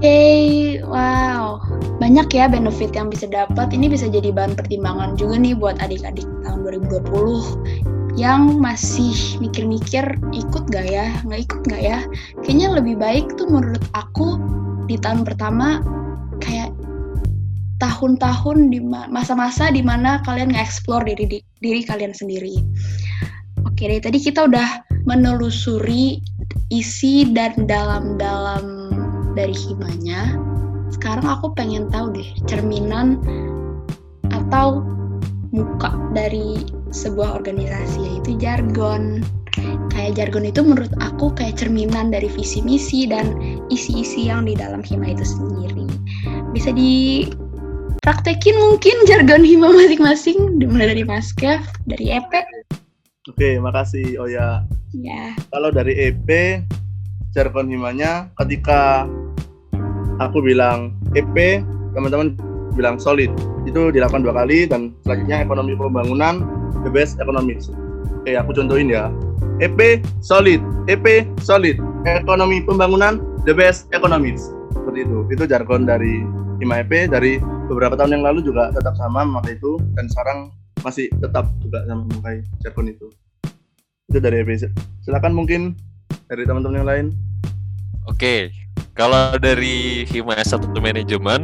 Hey, wow, banyak ya benefit yang bisa dapat. Ini bisa jadi bahan pertimbangan juga nih buat adik-adik tahun 2020 yang masih mikir-mikir ikut gak ya, nggak ikut gak ya. Kayaknya lebih baik tuh menurut aku di tahun pertama kayak tahun-tahun di masa-masa di mana kalian nge-explore diri, diri kalian sendiri. Oke deh, tadi kita udah menelusuri isi dan dalam-dalam dari himanya. Sekarang aku pengen tahu deh cerminan atau muka dari sebuah organisasi yaitu jargon. Kayak jargon itu menurut aku kayak cerminan dari visi misi dan isi-isi yang di dalam hima itu sendiri. Bisa dipraktekin mungkin jargon hima masing-masing dimulai dari Mas Kev dari EP
Oke, makasih. Oh Ya. Kalau dari EP, jargon himanya ketika aku bilang EP teman-teman bilang solid. Itu dilakukan dua kali dan selanjutnya ekonomi pembangunan the best economics oke aku contohin ya. EP solid EP solid. Ekonomi pembangunan the best economics seperti itu. Itu jargon dari Hima EP dari beberapa tahun yang lalu juga tetap sama memakai itu dan sekarang masih tetap juga sama memakai jargon itu itu dari EP silakan mungkin dari teman-teman yang lain
oke kalau dari Hima S1 Manajemen,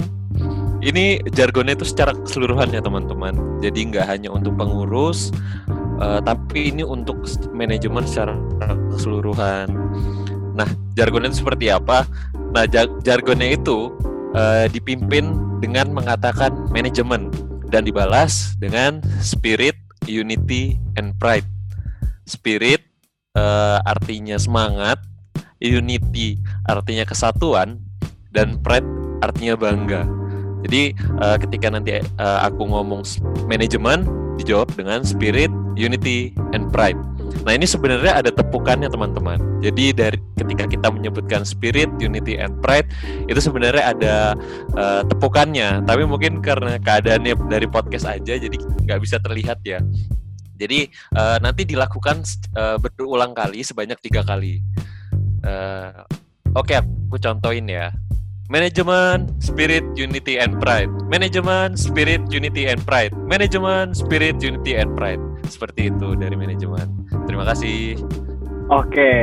ini jargonnya itu secara keseluruhan ya teman-teman. Jadi nggak hanya untuk pengurus, uh, tapi ini untuk manajemen secara keseluruhan. Nah, jargonnya itu seperti apa? Nah, jargonnya itu uh, dipimpin dengan mengatakan manajemen dan dibalas dengan spirit, unity, and pride. Spirit uh, artinya semangat, unity artinya kesatuan dan pride artinya bangga. Jadi uh, ketika nanti uh, aku ngomong manajemen dijawab dengan spirit, unity, and pride. Nah ini sebenarnya ada tepukannya teman-teman. Jadi dari ketika kita menyebutkan spirit, unity, and pride itu sebenarnya ada uh, tepukannya. Tapi mungkin karena keadaannya dari podcast aja, jadi nggak bisa terlihat ya. Jadi uh, nanti dilakukan uh, berulang kali sebanyak tiga kali. Uh, Oke, okay, aku contohin ya. Manajemen, spirit, unity, and pride. Manajemen, spirit, unity, and pride. Manajemen, spirit, unity, and pride. Seperti itu dari manajemen. Terima kasih.
Oke, okay.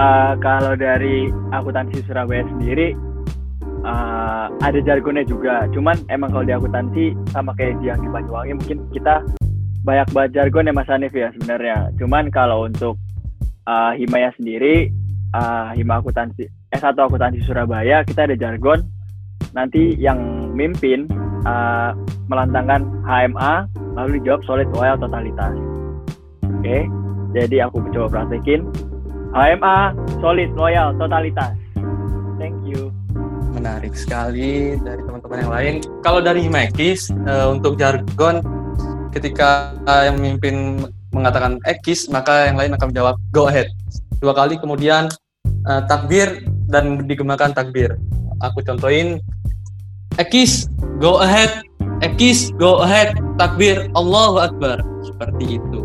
uh, kalau dari akuntansi Surabaya sendiri uh, ada jargonnya juga. Cuman emang kalau di akuntansi sama kayak di yang di Banyuwangi mungkin kita banyak banget jargon ya Mas Hanif ya sebenarnya. Cuman kalau untuk uh, Himaya sendiri uh, Hima Akuntansi S1 Akuntansi Surabaya kita ada jargon. Nanti yang mimpin uh, melantangkan HMA lalu dijawab solid loyal totalitas. Oke okay? jadi aku coba praktekin. HMA solid loyal totalitas. Thank you.
Menarik sekali dari teman-teman yang lain. Kalau dari Himekis uh, untuk jargon ketika uh, yang memimpin mengatakan ekis maka yang lain akan menjawab go ahead. Dua kali kemudian uh, takbir dan digemakan takbir. Aku contohin Ekis, go ahead. Ekis, go ahead. Takbir, Allahu Akbar. Seperti itu.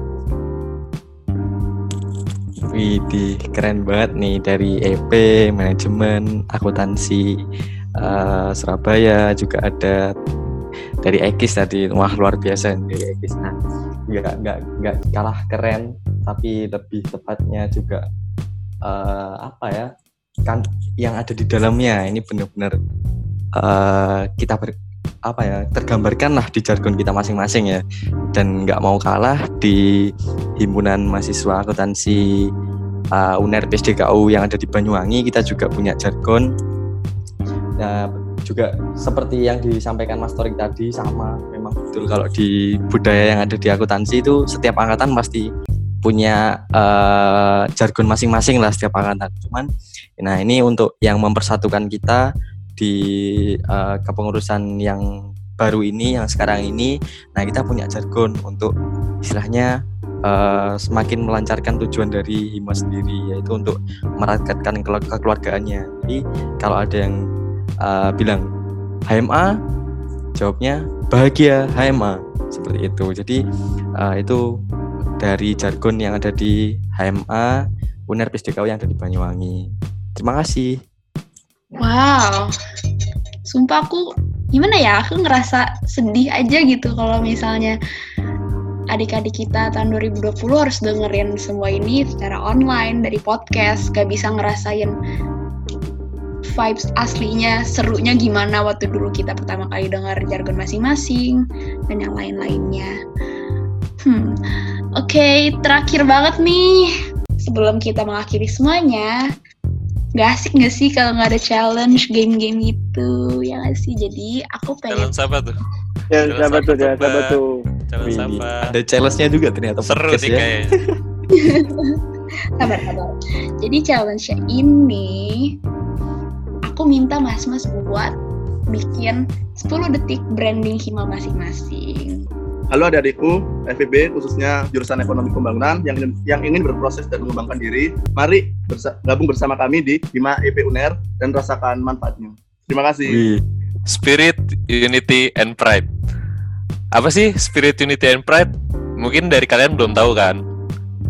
Widih, keren banget nih dari EP, manajemen, akuntansi uh, Surabaya juga ada dari Ekis tadi. Wah, luar biasa dari Ekis. Nah, nggak nggak nggak kalah keren, tapi lebih tepatnya juga uh, apa ya kan yang ada di dalamnya. Ini benar-benar uh, kita ber, apa ya tergambarkan lah di jargon kita masing-masing ya. Dan nggak mau kalah di himpunan mahasiswa akuntansi uh, UNER PSDKU yang ada di Banyuwangi kita juga punya jargon. Nah juga seperti yang disampaikan Mas Torik tadi sama memang betul kalau di budaya yang ada di akuntansi itu setiap angkatan pasti punya uh, jargon masing-masing lah setiap angkatan. Cuman nah ini untuk yang mempersatukan kita di uh, kepengurusan yang baru ini yang sekarang ini. Nah kita punya jargon untuk istilahnya uh, semakin melancarkan tujuan dari Hima sendiri yaitu untuk merakatkan kekeluargaannya. Jadi kalau ada yang uh, bilang HMA jawabnya bahagia HMA seperti itu. Jadi uh, itu dari jargon yang ada di HMA UNER PSDKU yang ada di Banyuwangi terima kasih
Wow, sumpah aku gimana ya? Aku ngerasa sedih aja gitu kalau misalnya adik-adik kita tahun 2020 harus dengerin semua ini secara online dari podcast, gak bisa ngerasain vibes aslinya, serunya gimana waktu dulu kita pertama kali dengar jargon masing-masing dan yang lain-lainnya. Hmm, oke, okay, terakhir banget nih. Sebelum kita mengakhiri semuanya, nggak asik nggak sih kalau nggak ada challenge game-game itu ya nggak sih? Jadi aku pengen
challenge apa tuh?
Ya siapa tuh? ya siapa tuh?
Challenge apa?
Ada challenge-nya juga ternyata
seru nih ya. kayaknya. <laughs>
Sabar sabar. Jadi challenge-nya ini aku minta mas-mas buat bikin 10 detik branding hima masing-masing
Halo adik-adikku, FEB khususnya jurusan ekonomi pembangunan yang yang ingin berproses dan mengembangkan diri, mari bersa gabung bersama kami di Hima EP UNER dan rasakan manfaatnya. Terima kasih.
Wih. Spirit, Unity, and Pride. Apa sih Spirit, Unity, and Pride? Mungkin dari kalian belum tahu kan?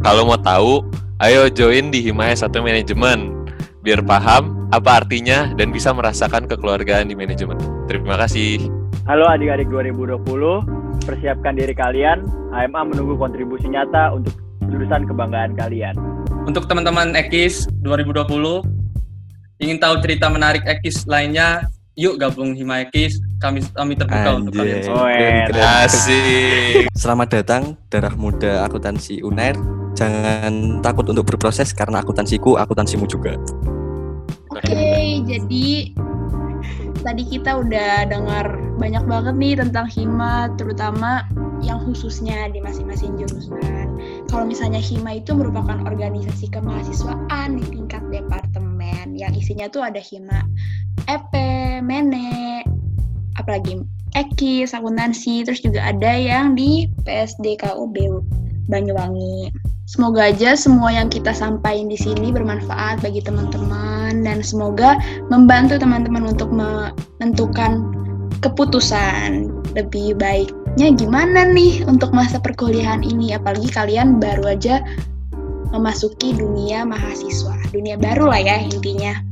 Kalau mau tahu, ayo join di Hima S1 Manajemen biar paham apa artinya dan bisa merasakan kekeluargaan di manajemen. Terima kasih.
Halo adik-adik 2020, persiapkan diri kalian. HMA menunggu kontribusi nyata untuk jurusan kebanggaan kalian.
Untuk teman-teman Ekis 2020, ingin tahu cerita menarik Ekis lainnya, yuk gabung Hima Ekis. Kami kami terbuka
Anjay.
untuk kalian.
Oh,
Asik.
Selamat datang darah muda akuntansi UNER. Jangan takut untuk berproses karena akuntansiku akuntansimu juga.
Oke, okay, jadi tadi kita udah dengar banyak banget nih tentang Hima, terutama yang khususnya di masing-masing jurusan. Kalau misalnya Hima itu merupakan organisasi kemahasiswaan di tingkat departemen yang isinya tuh ada Hima EP, Mene, apalagi Eki, akuntansi, terus juga ada yang di PSDKUB Banyuwangi. Semoga aja semua yang kita sampaikan di sini bermanfaat bagi teman-teman dan semoga membantu teman-teman untuk menentukan keputusan lebih baiknya gimana nih untuk masa perkuliahan ini apalagi kalian baru aja memasuki dunia mahasiswa, dunia baru lah ya intinya.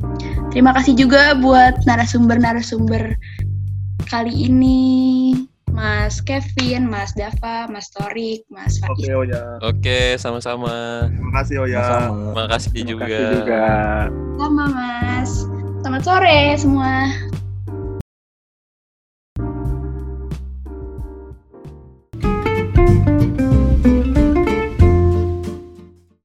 Terima kasih juga buat narasumber-narasumber kali ini. Mas Kevin, Mas Dava, Mas Torik, Mas Faiz.
Oke, Oya.
Oke, sama-sama.
Terima kasih, Oya.
Sama-sama.
Makasih
Terima
juga.
kasih juga.
Sama Mas. Selamat sore semua.